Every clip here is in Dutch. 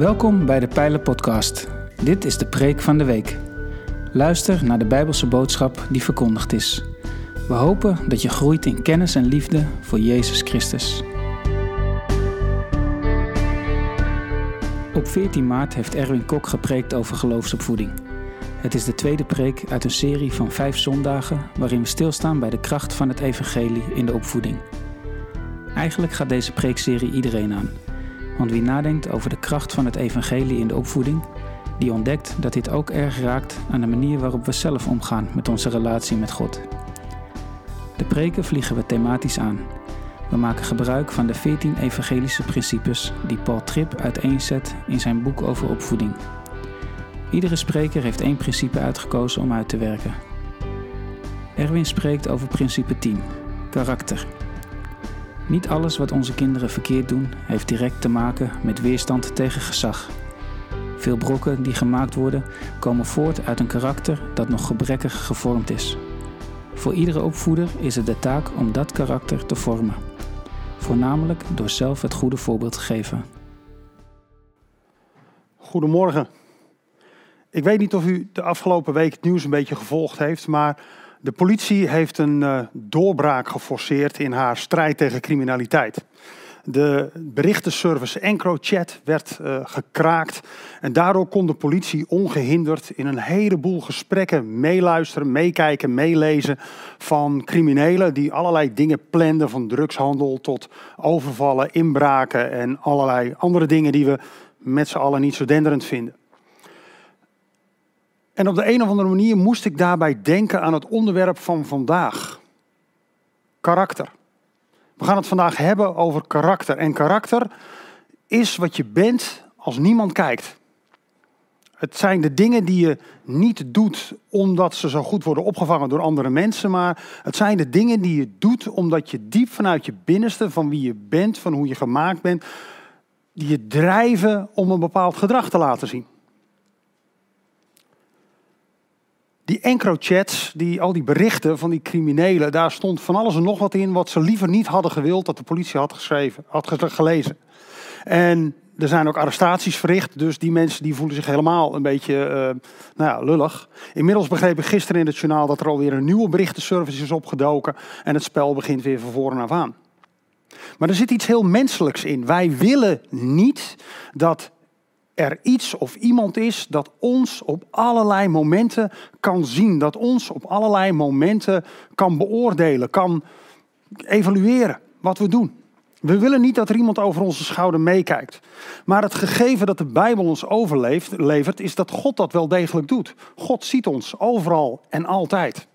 Welkom bij de Pijlen Podcast. Dit is de preek van de week. Luister naar de Bijbelse boodschap die verkondigd is. We hopen dat je groeit in kennis en liefde voor Jezus Christus. Op 14 maart heeft Erwin Kok gepreekt over geloofsopvoeding. Het is de tweede preek uit een serie van vijf zondagen waarin we stilstaan bij de kracht van het evangelie in de opvoeding. Eigenlijk gaat deze preekserie iedereen aan. Want wie nadenkt over de kracht van het evangelie in de opvoeding, die ontdekt dat dit ook erg raakt aan de manier waarop we zelf omgaan met onze relatie met God. De preken vliegen we thematisch aan. We maken gebruik van de 14 evangelische principes die Paul Tripp uiteenzet in zijn boek over opvoeding. Iedere spreker heeft één principe uitgekozen om uit te werken. Erwin spreekt over principe 10, karakter. Niet alles wat onze kinderen verkeerd doen heeft direct te maken met weerstand tegen gezag. Veel brokken die gemaakt worden komen voort uit een karakter dat nog gebrekkig gevormd is. Voor iedere opvoeder is het de taak om dat karakter te vormen. Voornamelijk door zelf het goede voorbeeld te geven. Goedemorgen. Ik weet niet of u de afgelopen week het nieuws een beetje gevolgd heeft, maar de politie heeft een uh, doorbraak geforceerd in haar strijd tegen criminaliteit. De berichtenservice EncroChat werd uh, gekraakt en daardoor kon de politie ongehinderd in een heleboel gesprekken meeluisteren, meekijken, meelezen van criminelen die allerlei dingen planden, van drugshandel tot overvallen, inbraken en allerlei andere dingen die we met z'n allen niet zo denderend vinden. En op de een of andere manier moest ik daarbij denken aan het onderwerp van vandaag. Karakter. We gaan het vandaag hebben over karakter. En karakter is wat je bent als niemand kijkt. Het zijn de dingen die je niet doet omdat ze zo goed worden opgevangen door andere mensen, maar het zijn de dingen die je doet omdat je diep vanuit je binnenste, van wie je bent, van hoe je gemaakt bent, die je drijven om een bepaald gedrag te laten zien. Die encrochats, die, al die berichten van die criminelen, daar stond van alles en nog wat in wat ze liever niet hadden gewild dat de politie had geschreven, had gelezen. En er zijn ook arrestaties verricht, dus die mensen die voelen zich helemaal een beetje uh, nou ja, lullig. Inmiddels begreep ik gisteren in het journaal dat er alweer een nieuwe berichtenservice is opgedoken en het spel begint weer van voren af aan. Maar er zit iets heel menselijks in. Wij willen niet dat er iets of iemand is dat ons op allerlei momenten kan zien, dat ons op allerlei momenten kan beoordelen, kan evalueren wat we doen. We willen niet dat er iemand over onze schouder meekijkt. Maar het gegeven dat de Bijbel ons overlevert, is dat God dat wel degelijk doet. God ziet ons overal en altijd.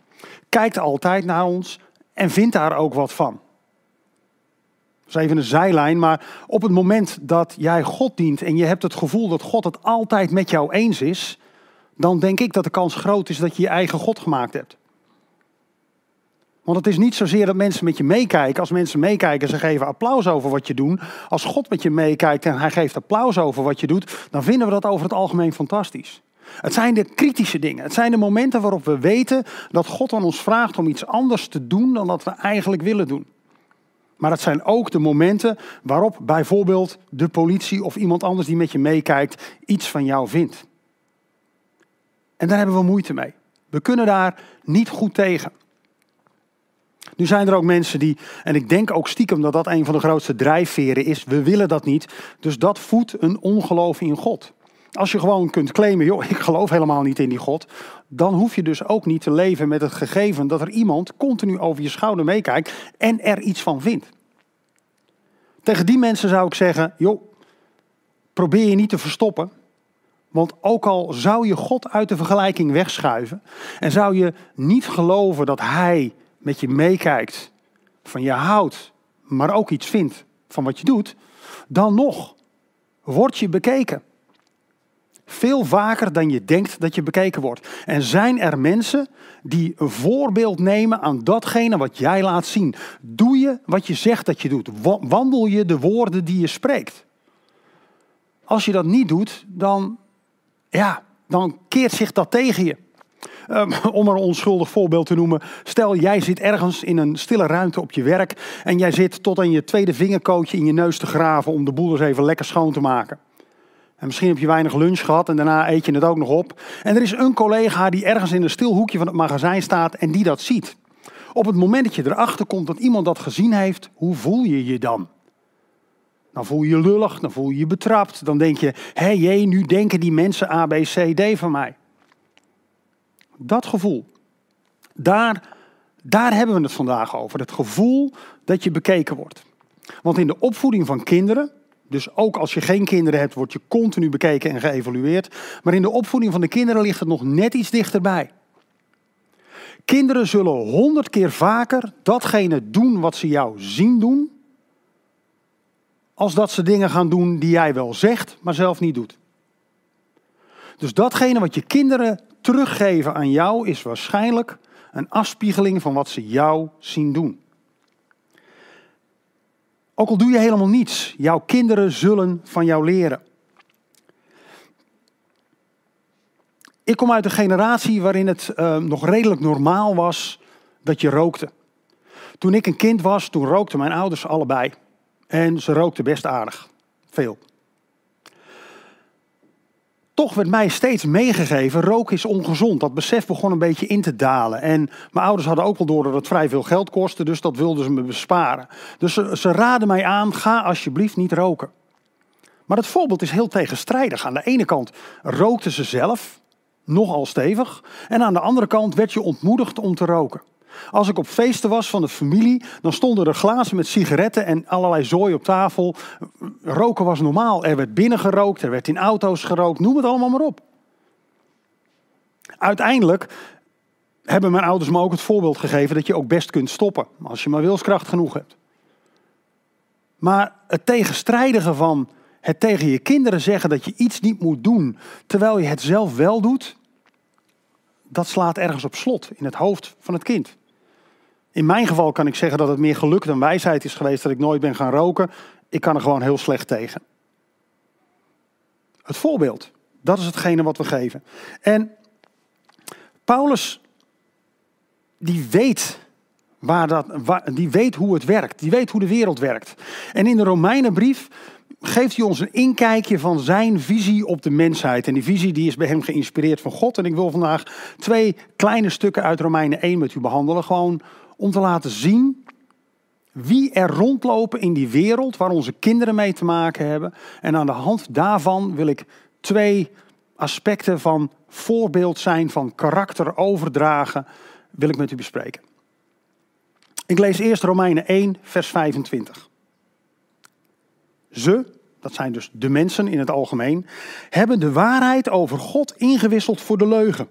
Kijkt altijd naar ons en vindt daar ook wat van. Dat is even een zijlijn, maar op het moment dat jij God dient en je hebt het gevoel dat God het altijd met jou eens is, dan denk ik dat de kans groot is dat je je eigen God gemaakt hebt. Want het is niet zozeer dat mensen met je meekijken. Als mensen meekijken, ze geven applaus over wat je doet. Als God met je meekijkt en hij geeft applaus over wat je doet, dan vinden we dat over het algemeen fantastisch. Het zijn de kritische dingen. Het zijn de momenten waarop we weten dat God aan ons vraagt om iets anders te doen dan dat we eigenlijk willen doen. Maar het zijn ook de momenten waarop bijvoorbeeld de politie of iemand anders die met je meekijkt iets van jou vindt. En daar hebben we moeite mee. We kunnen daar niet goed tegen. Nu zijn er ook mensen die, en ik denk ook stiekem dat dat een van de grootste drijfveren is, we willen dat niet. Dus dat voedt een ongeloof in God. Als je gewoon kunt claimen, joh, ik geloof helemaal niet in die God, dan hoef je dus ook niet te leven met het gegeven dat er iemand continu over je schouder meekijkt en er iets van vindt. Tegen die mensen zou ik zeggen, joh, probeer je niet te verstoppen. Want ook al zou je God uit de vergelijking wegschuiven en zou je niet geloven dat Hij met je meekijkt, van je houdt, maar ook iets vindt van wat je doet, dan nog word je bekeken. Veel vaker dan je denkt dat je bekeken wordt. En zijn er mensen die een voorbeeld nemen aan datgene wat jij laat zien? Doe je wat je zegt dat je doet? Wandel je de woorden die je spreekt? Als je dat niet doet, dan, ja, dan keert zich dat tegen je. Um, om een onschuldig voorbeeld te noemen. Stel, jij zit ergens in een stille ruimte op je werk. En jij zit tot aan je tweede vingerkootje in je neus te graven om de boel eens even lekker schoon te maken. En misschien heb je weinig lunch gehad en daarna eet je het ook nog op. En er is een collega die ergens in een stil hoekje van het magazijn staat en die dat ziet. Op het moment dat je erachter komt dat iemand dat gezien heeft, hoe voel je je dan? Dan voel je je lullig, dan voel je je betrapt. Dan denk je, hé jee, nu denken die mensen A, B, C, D van mij. Dat gevoel. Daar, daar hebben we het vandaag over. Het gevoel dat je bekeken wordt. Want in de opvoeding van kinderen, dus ook als je geen kinderen hebt, word je continu bekeken en geëvalueerd. Maar in de opvoeding van de kinderen ligt het nog net iets dichterbij. Kinderen zullen honderd keer vaker datgene doen wat ze jou zien doen, als dat ze dingen gaan doen die jij wel zegt, maar zelf niet doet. Dus datgene wat je kinderen teruggeven aan jou is waarschijnlijk een afspiegeling van wat ze jou zien doen. Ook al doe je helemaal niets, jouw kinderen zullen van jou leren. Ik kom uit een generatie waarin het uh, nog redelijk normaal was dat je rookte. Toen ik een kind was, toen rookten mijn ouders allebei. En ze rookten best aardig. Veel. Toch werd mij steeds meegegeven, roken is ongezond. Dat besef begon een beetje in te dalen. En mijn ouders hadden ook wel door dat het vrij veel geld kostte, dus dat wilden ze me besparen. Dus ze, ze raden mij aan, ga alsjeblieft niet roken. Maar het voorbeeld is heel tegenstrijdig. Aan de ene kant rookten ze zelf, nogal stevig. En aan de andere kant werd je ontmoedigd om te roken. Als ik op feesten was van de familie, dan stonden er glazen met sigaretten en allerlei zooi op tafel. Roken was normaal. Er werd binnen gerookt, er werd in auto's gerookt, noem het allemaal maar op. Uiteindelijk hebben mijn ouders me ook het voorbeeld gegeven dat je ook best kunt stoppen, als je maar wilskracht genoeg hebt. Maar het tegenstrijdige van het tegen je kinderen zeggen dat je iets niet moet doen, terwijl je het zelf wel doet, dat slaat ergens op slot in het hoofd van het kind. In mijn geval kan ik zeggen dat het meer geluk dan wijsheid is geweest dat ik nooit ben gaan roken. Ik kan er gewoon heel slecht tegen. Het voorbeeld, dat is hetgene wat we geven. En Paulus, die weet, waar dat, die weet hoe het werkt. Die weet hoe de wereld werkt. En in de Romeinenbrief geeft hij ons een inkijkje van zijn visie op de mensheid. En die visie die is bij hem geïnspireerd van God. En ik wil vandaag twee kleine stukken uit Romeinen 1 met u behandelen. Gewoon om te laten zien wie er rondlopen in die wereld waar onze kinderen mee te maken hebben. En aan de hand daarvan wil ik twee aspecten van voorbeeld zijn, van karakter overdragen, wil ik met u bespreken. Ik lees eerst Romeinen 1, vers 25. Ze, dat zijn dus de mensen in het algemeen, hebben de waarheid over God ingewisseld voor de leugen.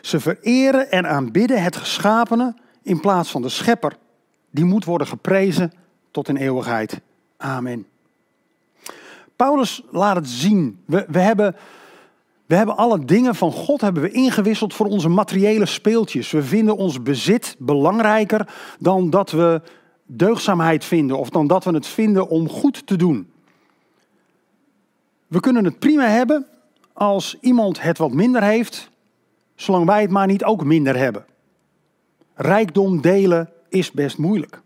Ze vereren en aanbidden het geschapene in plaats van de schepper. Die moet worden geprezen tot in eeuwigheid. Amen. Paulus laat het zien. We, we, hebben, we hebben alle dingen van God hebben we ingewisseld voor onze materiële speeltjes. We vinden ons bezit belangrijker dan dat we deugdzaamheid vinden of dan dat we het vinden om goed te doen. We kunnen het prima hebben als iemand het wat minder heeft, zolang wij het maar niet ook minder hebben. Rijkdom delen is best moeilijk.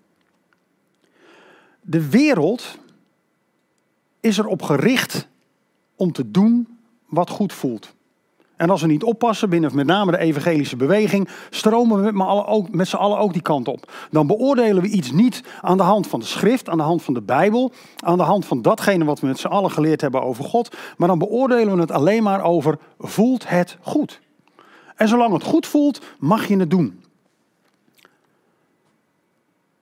De wereld is erop gericht om te doen wat goed voelt. En als we niet oppassen binnen met name de evangelische beweging, stromen we met, z'n allen ook die kant op. Dan beoordelen we iets niet aan de hand van de schrift, aan de hand van de Bijbel, aan de hand van datgene wat we met z'n allen geleerd hebben over God, maar dan beoordelen we het alleen maar over voelt het goed. En zolang het goed voelt, mag je het doen.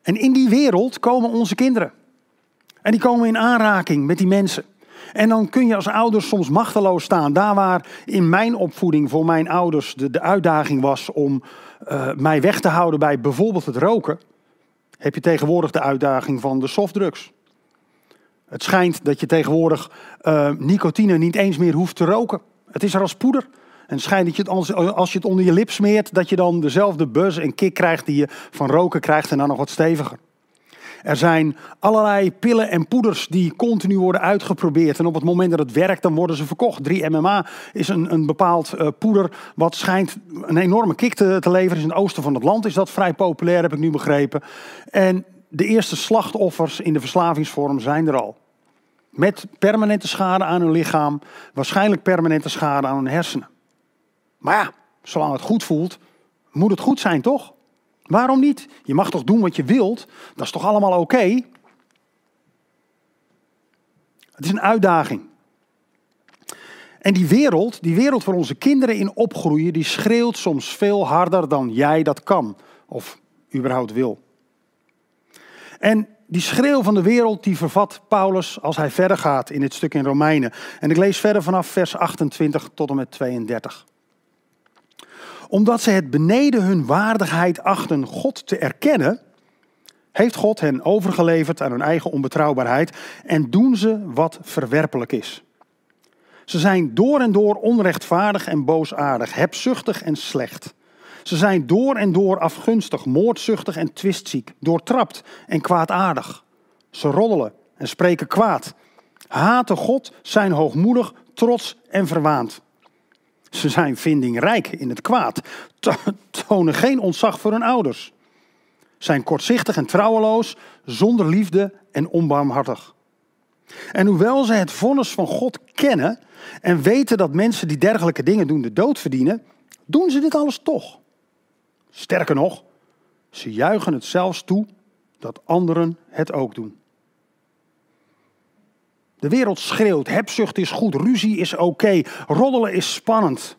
En in die wereld komen onze kinderen. En die komen in aanraking met die mensen. En dan kun je als ouders soms machteloos staan. Daar waar in mijn opvoeding voor mijn ouders de, de uitdaging was om uh, mij weg te houden bij bijvoorbeeld het roken, heb je tegenwoordig de uitdaging van de softdrugs. Het schijnt dat je tegenwoordig uh, nicotine niet eens meer hoeft te roken. Het is er als poeder. En schijnt dat je als, je het onder je lip smeert, dat je dan dezelfde buzz en kick krijgt die je van roken krijgt en dan nog wat steviger. Er zijn allerlei pillen en poeders die continu worden uitgeprobeerd. En op het moment dat het werkt, dan worden ze verkocht. 3MMA is een, een bepaald uh, poeder wat schijnt een enorme kick te, te leveren. In het oosten van het land is dat vrij populair, heb ik nu begrepen. En de eerste slachtoffers in de verslavingsvorm zijn er al. Met permanente schade aan hun lichaam, waarschijnlijk permanente schade aan hun hersenen. Maar ja, zolang het goed voelt, moet het goed zijn, toch? Waarom niet? Je mag toch doen wat je wilt? Dat is toch allemaal oké? Het is een uitdaging. En die wereld, die wereld waar onze kinderen in opgroeien, die schreeuwt soms veel harder dan jij dat kan of überhaupt wil. En die schreeuw van de wereld, die vervat Paulus als hij verder gaat in dit stuk in Romeinen. En ik lees verder vanaf vers 28 tot en met 32 omdat ze het beneden hun waardigheid achten God te erkennen, heeft God hen overgeleverd aan hun eigen onbetrouwbaarheid en doen ze wat verwerpelijk is. Ze zijn door en door onrechtvaardig en boosaardig, hebzuchtig en slecht. Ze zijn door en door afgunstig, moordzuchtig en twistziek, doortrapt en kwaadaardig. Ze roddelen en spreken kwaad, haten God, zijn hoogmoedig, trots en verwaand. Ze zijn vindingrijk in het kwaad, tonen geen ontzag voor hun ouders, zijn kortzichtig en trouweloos, zonder liefde en onbarmhartig. En hoewel ze het vonnis van God kennen en weten dat mensen die dergelijke dingen doen de dood verdienen, doen ze dit alles toch. Sterker nog, ze juichen het zelfs toe dat anderen het ook doen. De wereld schreeuwt, hebzucht is goed, ruzie is oké, roddelen is spannend.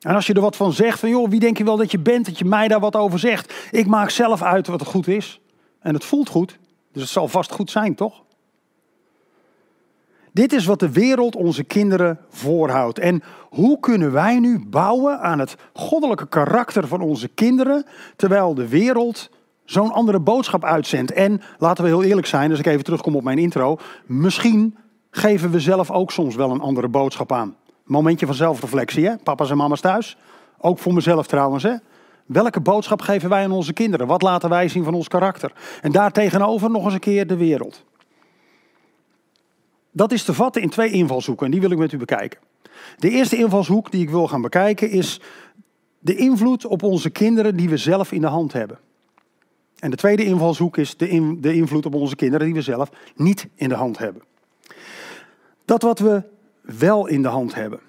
En als je er wat van zegt, van joh, wie denk je wel dat je bent, dat je mij daar wat over zegt. Ik maak zelf uit wat het goed is. En het voelt goed, dus het zal vast goed zijn, toch? Dit is wat de wereld onze kinderen voorhoudt. En hoe kunnen wij nu bouwen aan het goddelijke karakter van onze kinderen, terwijl de wereld zo'n andere boodschap uitzendt? En laten we heel eerlijk zijn, als ik even terugkom op mijn intro, misschien geven we zelf ook soms wel een andere boodschap aan. Momentje van zelfreflectie, hè? papa's en mama's thuis. Ook voor mezelf trouwens. Hè? Welke boodschap geven wij aan onze kinderen? Wat laten wij zien van ons karakter? En daartegenover nog eens een keer de wereld. Dat is te vatten in twee invalshoeken en die wil ik met u bekijken. De eerste invalshoek die ik wil gaan bekijken is de invloed op onze kinderen die we zelf in de hand hebben. En de tweede invalshoek is de, de invloed op onze kinderen die we zelf niet in de hand hebben. Dat wat we wel in de hand hebben.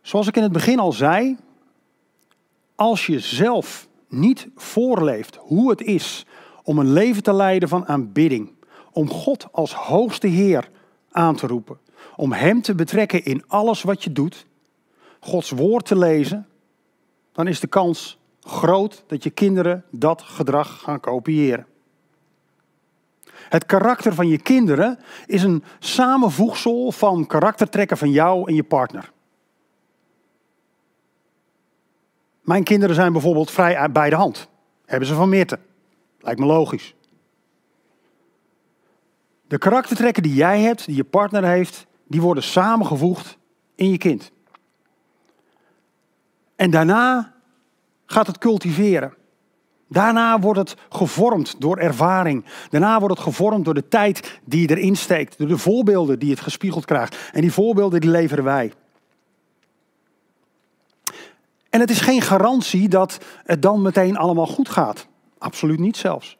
Zoals ik in het begin al zei, als je zelf niet voorleeft hoe het is om een leven te leiden van aanbidding, om God als hoogste Heer aan te roepen, om Hem te betrekken in alles wat je doet, Gods woord te lezen, dan is de kans groot dat je kinderen dat gedrag gaan kopiëren. Het karakter van je kinderen is een samenvoegsel van karaktertrekken van jou en je partner. Mijn kinderen zijn bijvoorbeeld vrij bij de hand. Hebben ze van Meerte. Lijkt me logisch. De karaktertrekken die jij hebt, die je partner heeft, die worden samengevoegd in je kind. En daarna gaat het cultiveren. Daarna wordt het gevormd door ervaring. Daarna wordt het gevormd door de tijd die erin steekt. Door de voorbeelden die het gespiegeld krijgt. En die voorbeelden die leveren wij. En het is geen garantie dat het dan meteen allemaal goed gaat. Absoluut niet zelfs.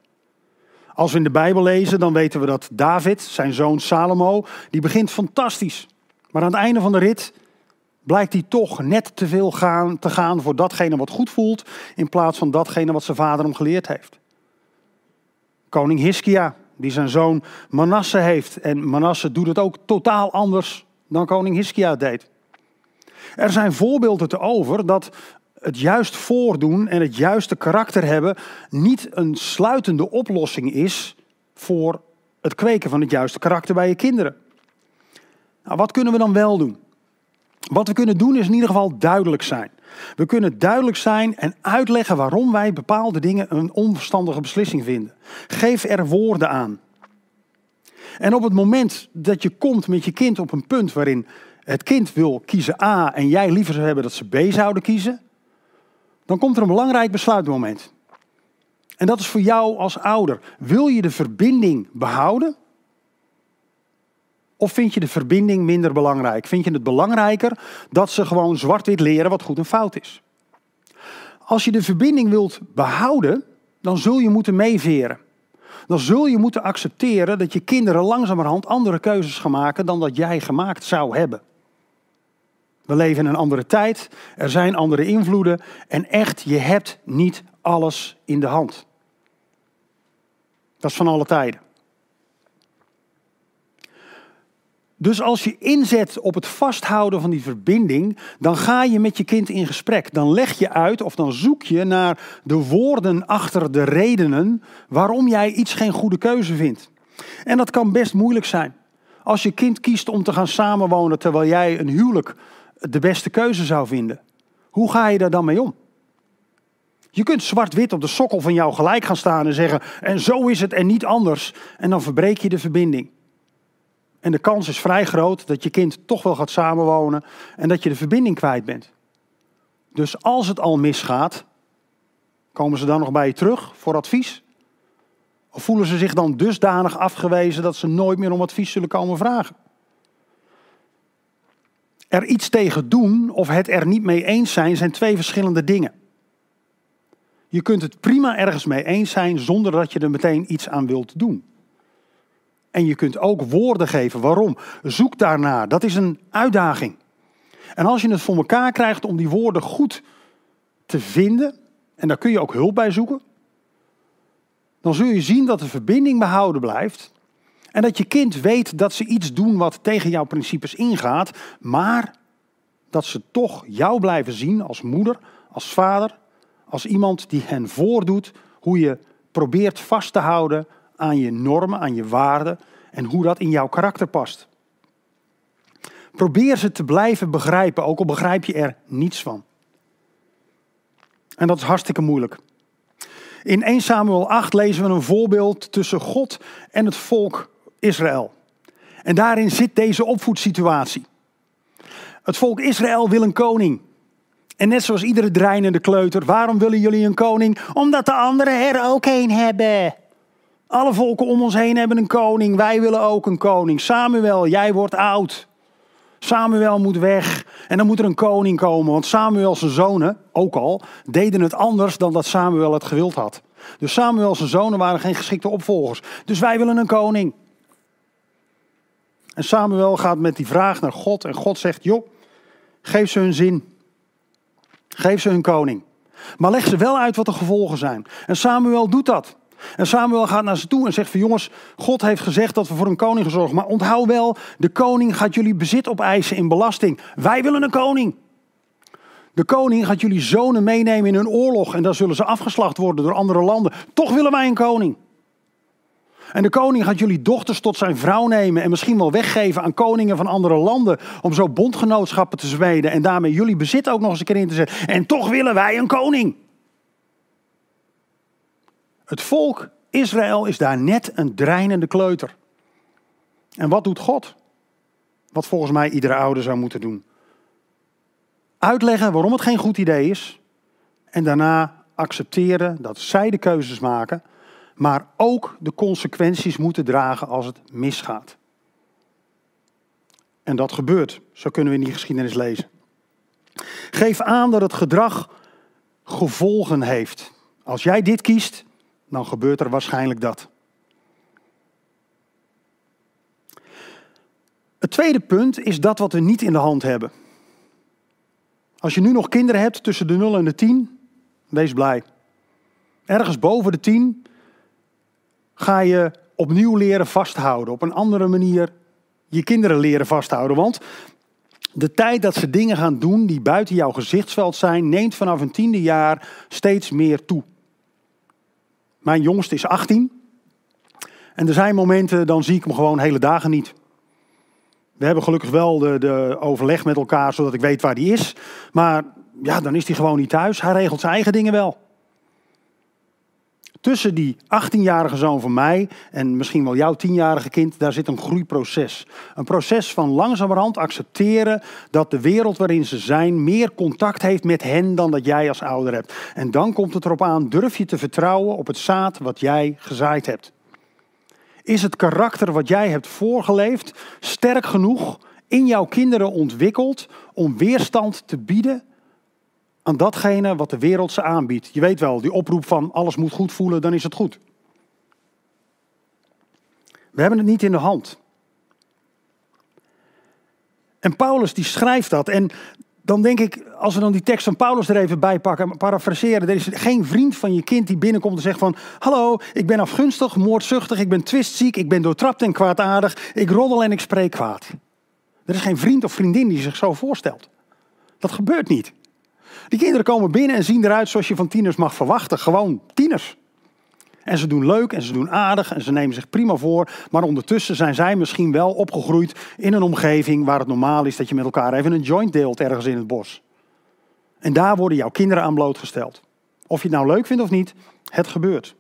Als we in de Bijbel lezen, dan weten we dat David, zijn zoon Salomo, die begint fantastisch. Maar aan het einde van de rit blijkt hij toch net te veel gaan, te gaan voor datgene wat goed voelt, in plaats van datgene wat zijn vader hem geleerd heeft. Koning Hiskia, die zijn zoon Manasse heeft. En Manasse doet het ook totaal anders dan koning Hiskia deed. Er zijn voorbeelden te over dat het juist voordoen en het juiste karakter hebben niet een sluitende oplossing is voor het kweken van het juiste karakter bij je kinderen. Nou, wat kunnen we dan wel doen? Wat we kunnen doen is in ieder geval duidelijk zijn. We kunnen duidelijk zijn en uitleggen waarom wij bepaalde dingen een onverstandige beslissing vinden. Geef er woorden aan. En op het moment dat je komt met je kind op een punt waarin het kind wil kiezen A en jij liever zou hebben dat ze B zouden kiezen, dan komt er een belangrijk besluitmoment. En dat is voor jou als ouder. Wil je de verbinding behouden of vind je de verbinding minder belangrijk? Vind je het belangrijker dat ze gewoon zwart-wit leren wat goed en fout is? Als je de verbinding wilt behouden, dan zul je moeten meeveren. Dan zul je moeten accepteren dat je kinderen langzamerhand andere keuzes gaan maken dan dat jij gemaakt zou hebben. We leven in een andere tijd, er zijn andere invloeden en echt, je hebt niet alles in de hand. Dat is van alle tijden. Dus als je inzet op het vasthouden van die verbinding, dan ga je met je kind in gesprek. Dan leg je uit of dan zoek je naar de woorden achter de redenen waarom jij iets geen goede keuze vindt. En dat kan best moeilijk zijn. Als je kind kiest om te gaan samenwonen terwijl jij een huwelijk de beste keuze zou vinden. Hoe ga je daar dan mee om? Je kunt zwart-wit op de sokkel van jou gelijk gaan staan en zeggen: en zo is het en niet anders. En dan verbreek je de verbinding. En de kans is vrij groot dat je kind toch wel gaat samenwonen en dat je de verbinding kwijt bent. Dus als het al misgaat, komen ze dan nog bij je terug voor advies? Of voelen ze zich dan dusdanig afgewezen dat ze nooit meer om advies zullen komen vragen? Er iets tegen doen of het er niet mee eens zijn, zijn twee verschillende dingen. Je kunt het prima ergens mee eens zijn zonder dat je er meteen iets aan wilt doen. En je kunt ook woorden geven. Waarom? Zoek daarnaar. Dat is een uitdaging. En als je het voor elkaar krijgt om die woorden goed te vinden, en daar kun je ook hulp bij zoeken, dan zul je zien dat de verbinding behouden blijft. En dat je kind weet dat ze iets doen wat tegen jouw principes ingaat, maar dat ze toch jou blijven zien als moeder, als vader, als iemand die hen voordoet hoe je probeert vast te houden aan je normen, aan je waarden en hoe dat in jouw karakter past. Probeer ze te blijven begrijpen, ook al begrijp je er niets van. En dat is hartstikke moeilijk. In 1 Samuel 8 lezen we een voorbeeld tussen God en het volk Israël. En daarin zit deze opvoedsituatie. Het volk Israël wil een koning. En net zoals iedere dreinende kleuter, waarom willen jullie een koning? Omdat de anderen er ook een hebben. Alle volken om ons heen hebben een koning. Wij willen ook een koning. Samuel, jij wordt oud. Samuel moet weg. En dan moet er een koning komen. Want Samuel zijn zonen, ook al, deden het anders dan dat Samuel het gewild had. Dus Samuel zijn zonen waren geen geschikte opvolgers. Dus wij willen een koning. En Samuel gaat met die vraag naar God. En God zegt, joh, geef ze hun zin. Geef ze hun koning. Maar leg ze wel uit wat de gevolgen zijn. En Samuel doet dat. En Samuel gaat naar ze toe en zegt van jongens, God heeft gezegd dat we voor een koning gezorgd. Maar onthoud wel, de koning gaat jullie bezit opeisen in belasting. Wij willen een koning. De koning gaat jullie zonen meenemen in een oorlog en dan zullen ze afgeslacht worden door andere landen. Toch willen wij een koning. En de koning gaat jullie dochters tot zijn vrouw nemen en misschien wel weggeven aan koningen van andere landen. Om zo bondgenootschappen te zweden en daarmee jullie bezit ook nog eens een keer in te zetten. En toch willen wij een koning. Het volk Israël is daar net een dreinende kleuter. En wat doet God? Wat volgens mij iedere ouder zou moeten doen. Uitleggen waarom het geen goed idee is. En daarna accepteren dat zij de keuzes maken maar ook de consequenties moeten dragen als het misgaat. En dat gebeurt, zo kunnen we in die geschiedenis lezen. Geef aan dat het gedrag gevolgen heeft. Als jij dit kiest, dan gebeurt er waarschijnlijk dat. Het tweede punt is dat wat we niet in de hand hebben. Als je nu nog kinderen hebt tussen de 0 en de 10, wees blij. Ergens boven de 10 ga je opnieuw leren vasthouden. Op een andere manier je kinderen leren vasthouden. Want de tijd dat ze dingen gaan doen die buiten jouw gezichtsveld zijn, neemt vanaf een tiende jaar steeds meer toe. Mijn jongste is 18. En er zijn momenten, dan zie ik hem gewoon hele dagen niet. We hebben gelukkig wel de, de overleg met elkaar, zodat ik weet waar hij is. Maar ja, dan is hij gewoon niet thuis. Hij regelt zijn eigen dingen wel tussen die 18-jarige zoon van mij en misschien wel jouw 10-jarige kind, daar zit een groeiproces. Een proces van langzamerhand accepteren dat de wereld waarin ze zijn meer contact heeft met hen dan dat jij als ouder hebt. En dan komt het erop aan, durf je te vertrouwen op het zaad wat jij gezaaid hebt. Is het karakter wat jij hebt voorgeleefd sterk genoeg in jouw kinderen ontwikkeld om weerstand te bieden aan datgene wat de wereld ze aanbiedt. Je weet wel, die oproep van alles moet goed voelen, dan is het goed. We hebben het niet in de hand. En Paulus die schrijft dat. En dan denk ik, als we dan die tekst van Paulus er even bij pakken en parafraseren. Er is geen vriend van je kind die binnenkomt en zegt van... Hallo, ik ben afgunstig, moordzuchtig, ik ben twistziek, ik ben doortrapt en kwaadaardig. Ik roddel en ik spreek kwaad. Er is geen vriend of vriendin die zich zo voorstelt. Dat gebeurt niet. Die kinderen komen binnen en zien eruit zoals je van tieners mag verwachten. Gewoon tieners. En ze doen leuk en ze doen aardig en ze nemen zich prima voor. Maar ondertussen zijn zij misschien wel opgegroeid in een omgeving waar het normaal is dat je met elkaar even een joint deelt ergens in het bos. En daar worden jouw kinderen aan blootgesteld. Of je het nou leuk vindt of niet, het gebeurt.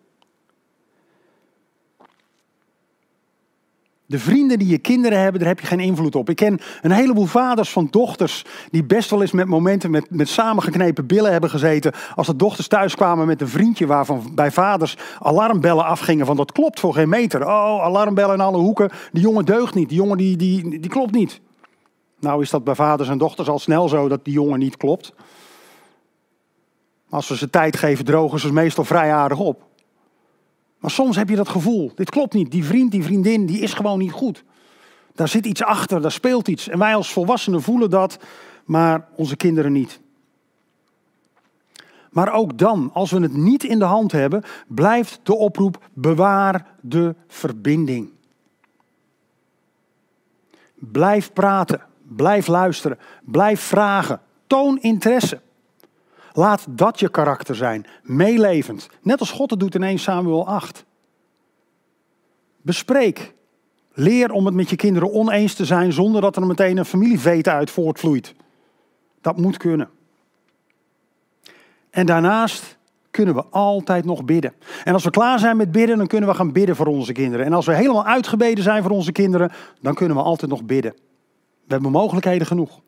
De vrienden die je kinderen hebben, daar heb je geen invloed op. Ik ken een heleboel vaders van dochters die best wel eens met momenten met, met samengeknepen billen hebben gezeten. Als de dochters thuis kwamen met een vriendje waarvan bij vaders alarmbellen afgingen van dat klopt voor geen meter. Oh, alarmbellen in alle hoeken. Die jongen deugt niet, die jongen die, die, die klopt niet. Nou is dat bij vaders en dochters al snel zo dat die jongen niet klopt. Als we ze tijd geven, drogen ze meestal vrij aardig op. Maar soms heb je dat gevoel, dit klopt niet. Die vriend, die vriendin, die is gewoon niet goed. Daar zit iets achter, daar speelt iets. En wij als volwassenen voelen dat, maar onze kinderen niet. Maar ook dan, als we het niet in de hand hebben, blijft de oproep bewaar de verbinding. Blijf praten, blijf luisteren, blijf vragen, toon interesse. Laat dat je karakter zijn, meelevend. Net als God het doet in 1 Samuel 8. Bespreek. Leer om het met je kinderen oneens te zijn zonder dat er meteen een familievete uit voortvloeit. Dat moet kunnen. En daarnaast kunnen we altijd nog bidden. En als we klaar zijn met bidden, dan kunnen we gaan bidden voor onze kinderen. En als we helemaal uitgebeden zijn voor onze kinderen, dan kunnen we altijd nog bidden. We hebben mogelijkheden genoeg.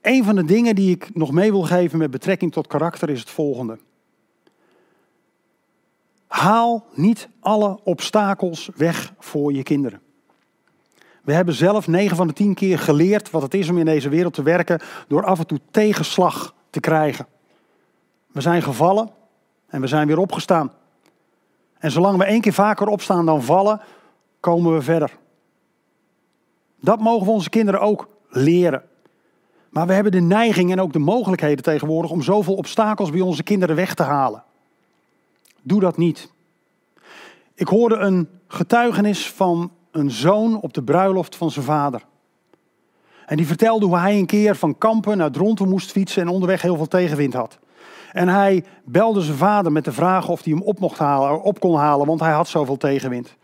Een van de dingen die ik nog mee wil geven met betrekking tot karakter is het volgende. Haal niet alle obstakels weg voor je kinderen. We hebben zelf 9 van de 10 keer geleerd wat het is om in deze wereld te werken door af en toe tegenslag te krijgen. We zijn gevallen en we zijn weer opgestaan. En zolang we één keer vaker opstaan dan vallen, komen we verder. Dat mogen we onze kinderen ook leren. Maar we hebben de neiging en ook de mogelijkheden tegenwoordig om zoveel obstakels bij onze kinderen weg te halen. Doe dat niet. Ik hoorde een getuigenis van een zoon op de bruiloft van zijn vader. En die vertelde hoe hij een keer van Kampen naar Dronten moest fietsen en onderweg heel veel tegenwind had. En hij belde zijn vader met de vraag of hij hem op, mocht halen, op kon halen, want hij had zoveel tegenwind.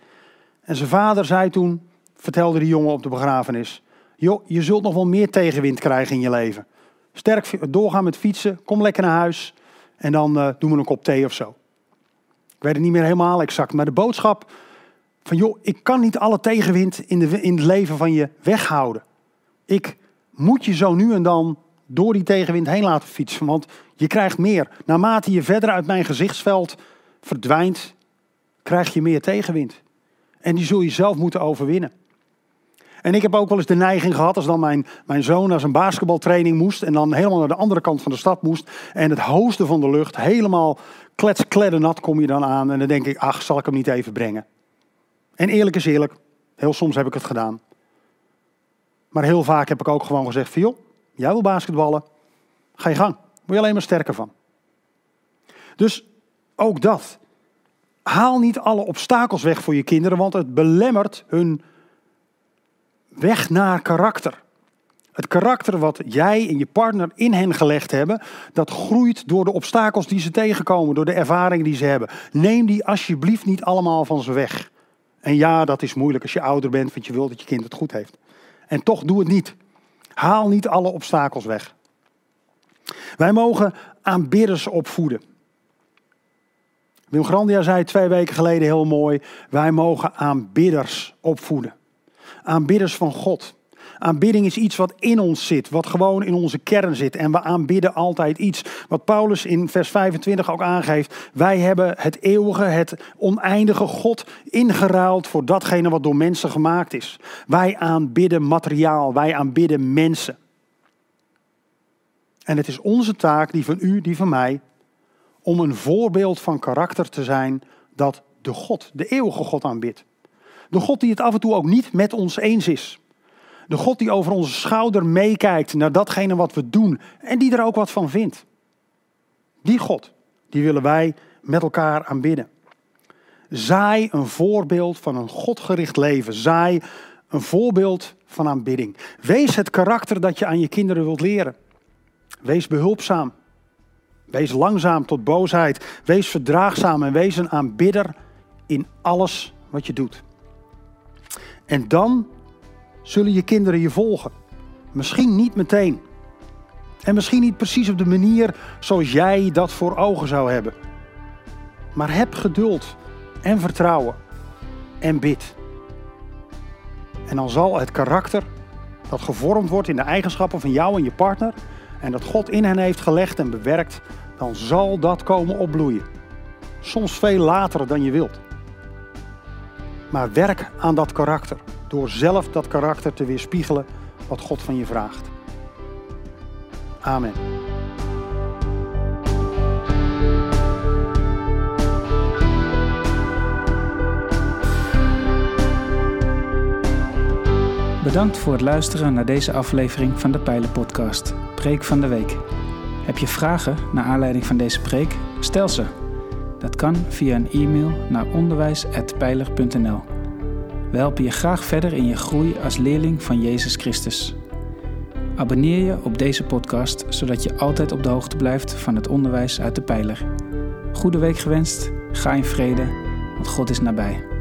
En zijn vader zei toen, vertelde de jongen op de begrafenis, joh, je zult nog wel meer tegenwind krijgen in je leven. Sterk doorgaan met fietsen, kom lekker naar huis en dan uh, doen we een kop thee of zo. Ik weet het niet meer helemaal exact, maar de boodschap van joh, ik kan niet alle tegenwind in, de, in het leven van je weghouden. Ik moet je zo nu en dan door die tegenwind heen laten fietsen, want je krijgt meer. Naarmate je verder uit mijn gezichtsveld verdwijnt, krijg je meer tegenwind. En die zul je zelf moeten overwinnen. En ik heb ook wel eens de neiging gehad, als dan mijn, mijn zoon naar zijn basketbaltraining moest en dan helemaal naar de andere kant van de stad moest en het hoogste van de lucht, helemaal kletskleddernat kom je dan aan en dan denk ik, ach, zal ik hem niet even brengen. En eerlijk is eerlijk, heel soms heb ik het gedaan. Maar heel vaak heb ik ook gewoon gezegd van joh, jij wil basketballen, ga je gang. Word je alleen maar sterker van. Dus ook dat. Haal niet alle obstakels weg voor je kinderen, want het belemmert hun weg naar karakter. Het karakter wat jij en je partner in hen gelegd hebben, dat groeit door de obstakels die ze tegenkomen, door de ervaringen die ze hebben. Neem die alsjeblieft niet allemaal van ze weg. En ja, dat is moeilijk als je ouder bent, want je wilt dat je kind het goed heeft. En toch doe het niet. Haal niet alle obstakels weg. Wij mogen aanbidders opvoeden. Wim Grandia zei twee weken geleden heel mooi: wij mogen aanbidders opvoeden aanbidders van God. Aanbidding is iets wat in ons zit, wat gewoon in onze kern zit. En we aanbidden altijd iets. Wat Paulus in vers 25 ook aangeeft. Wij hebben het eeuwige, het oneindige God ingeruild voor datgene wat door mensen gemaakt is. Wij aanbidden materiaal, wij aanbidden mensen. En het is onze taak, die van u, die van mij, om een voorbeeld van karakter te zijn dat de God, de eeuwige God aanbidt. De God die het af en toe ook niet met ons eens is. De God die over onze schouder meekijkt naar datgene wat we doen en die er ook wat van vindt. Die God, die willen wij met elkaar aanbidden. Zaai een voorbeeld van een godgericht leven. Zaai een voorbeeld van aanbidding. Wees het karakter dat je aan je kinderen wilt leren. Wees behulpzaam. Wees langzaam tot boosheid. Wees verdraagzaam en wees een aanbidder in alles wat je doet. En dan zullen je kinderen je volgen. Misschien niet meteen. En misschien niet precies op de manier zoals jij dat voor ogen zou hebben. Maar heb geduld en vertrouwen en bid. En dan zal het karakter dat gevormd wordt in de eigenschappen van jou en je partner en dat God in hen heeft gelegd en bewerkt, dan zal dat komen opbloeien. Soms veel later dan je wilt. Maar werk aan dat karakter door zelf dat karakter te weerspiegelen wat God van je vraagt. Amen. Bedankt voor het luisteren naar deze aflevering van de Pijlen Podcast, Preek van de Week. Heb je vragen naar aanleiding van deze preek? Stel ze. Dat kan via een e-mail naar onderwijs.pijler.nl. We helpen je graag verder in je groei als leerling van Jezus Christus. Abonneer je op deze podcast, zodat je altijd op de hoogte blijft van het onderwijs uit de pijler. Goede week gewenst, ga in vrede, want God is nabij.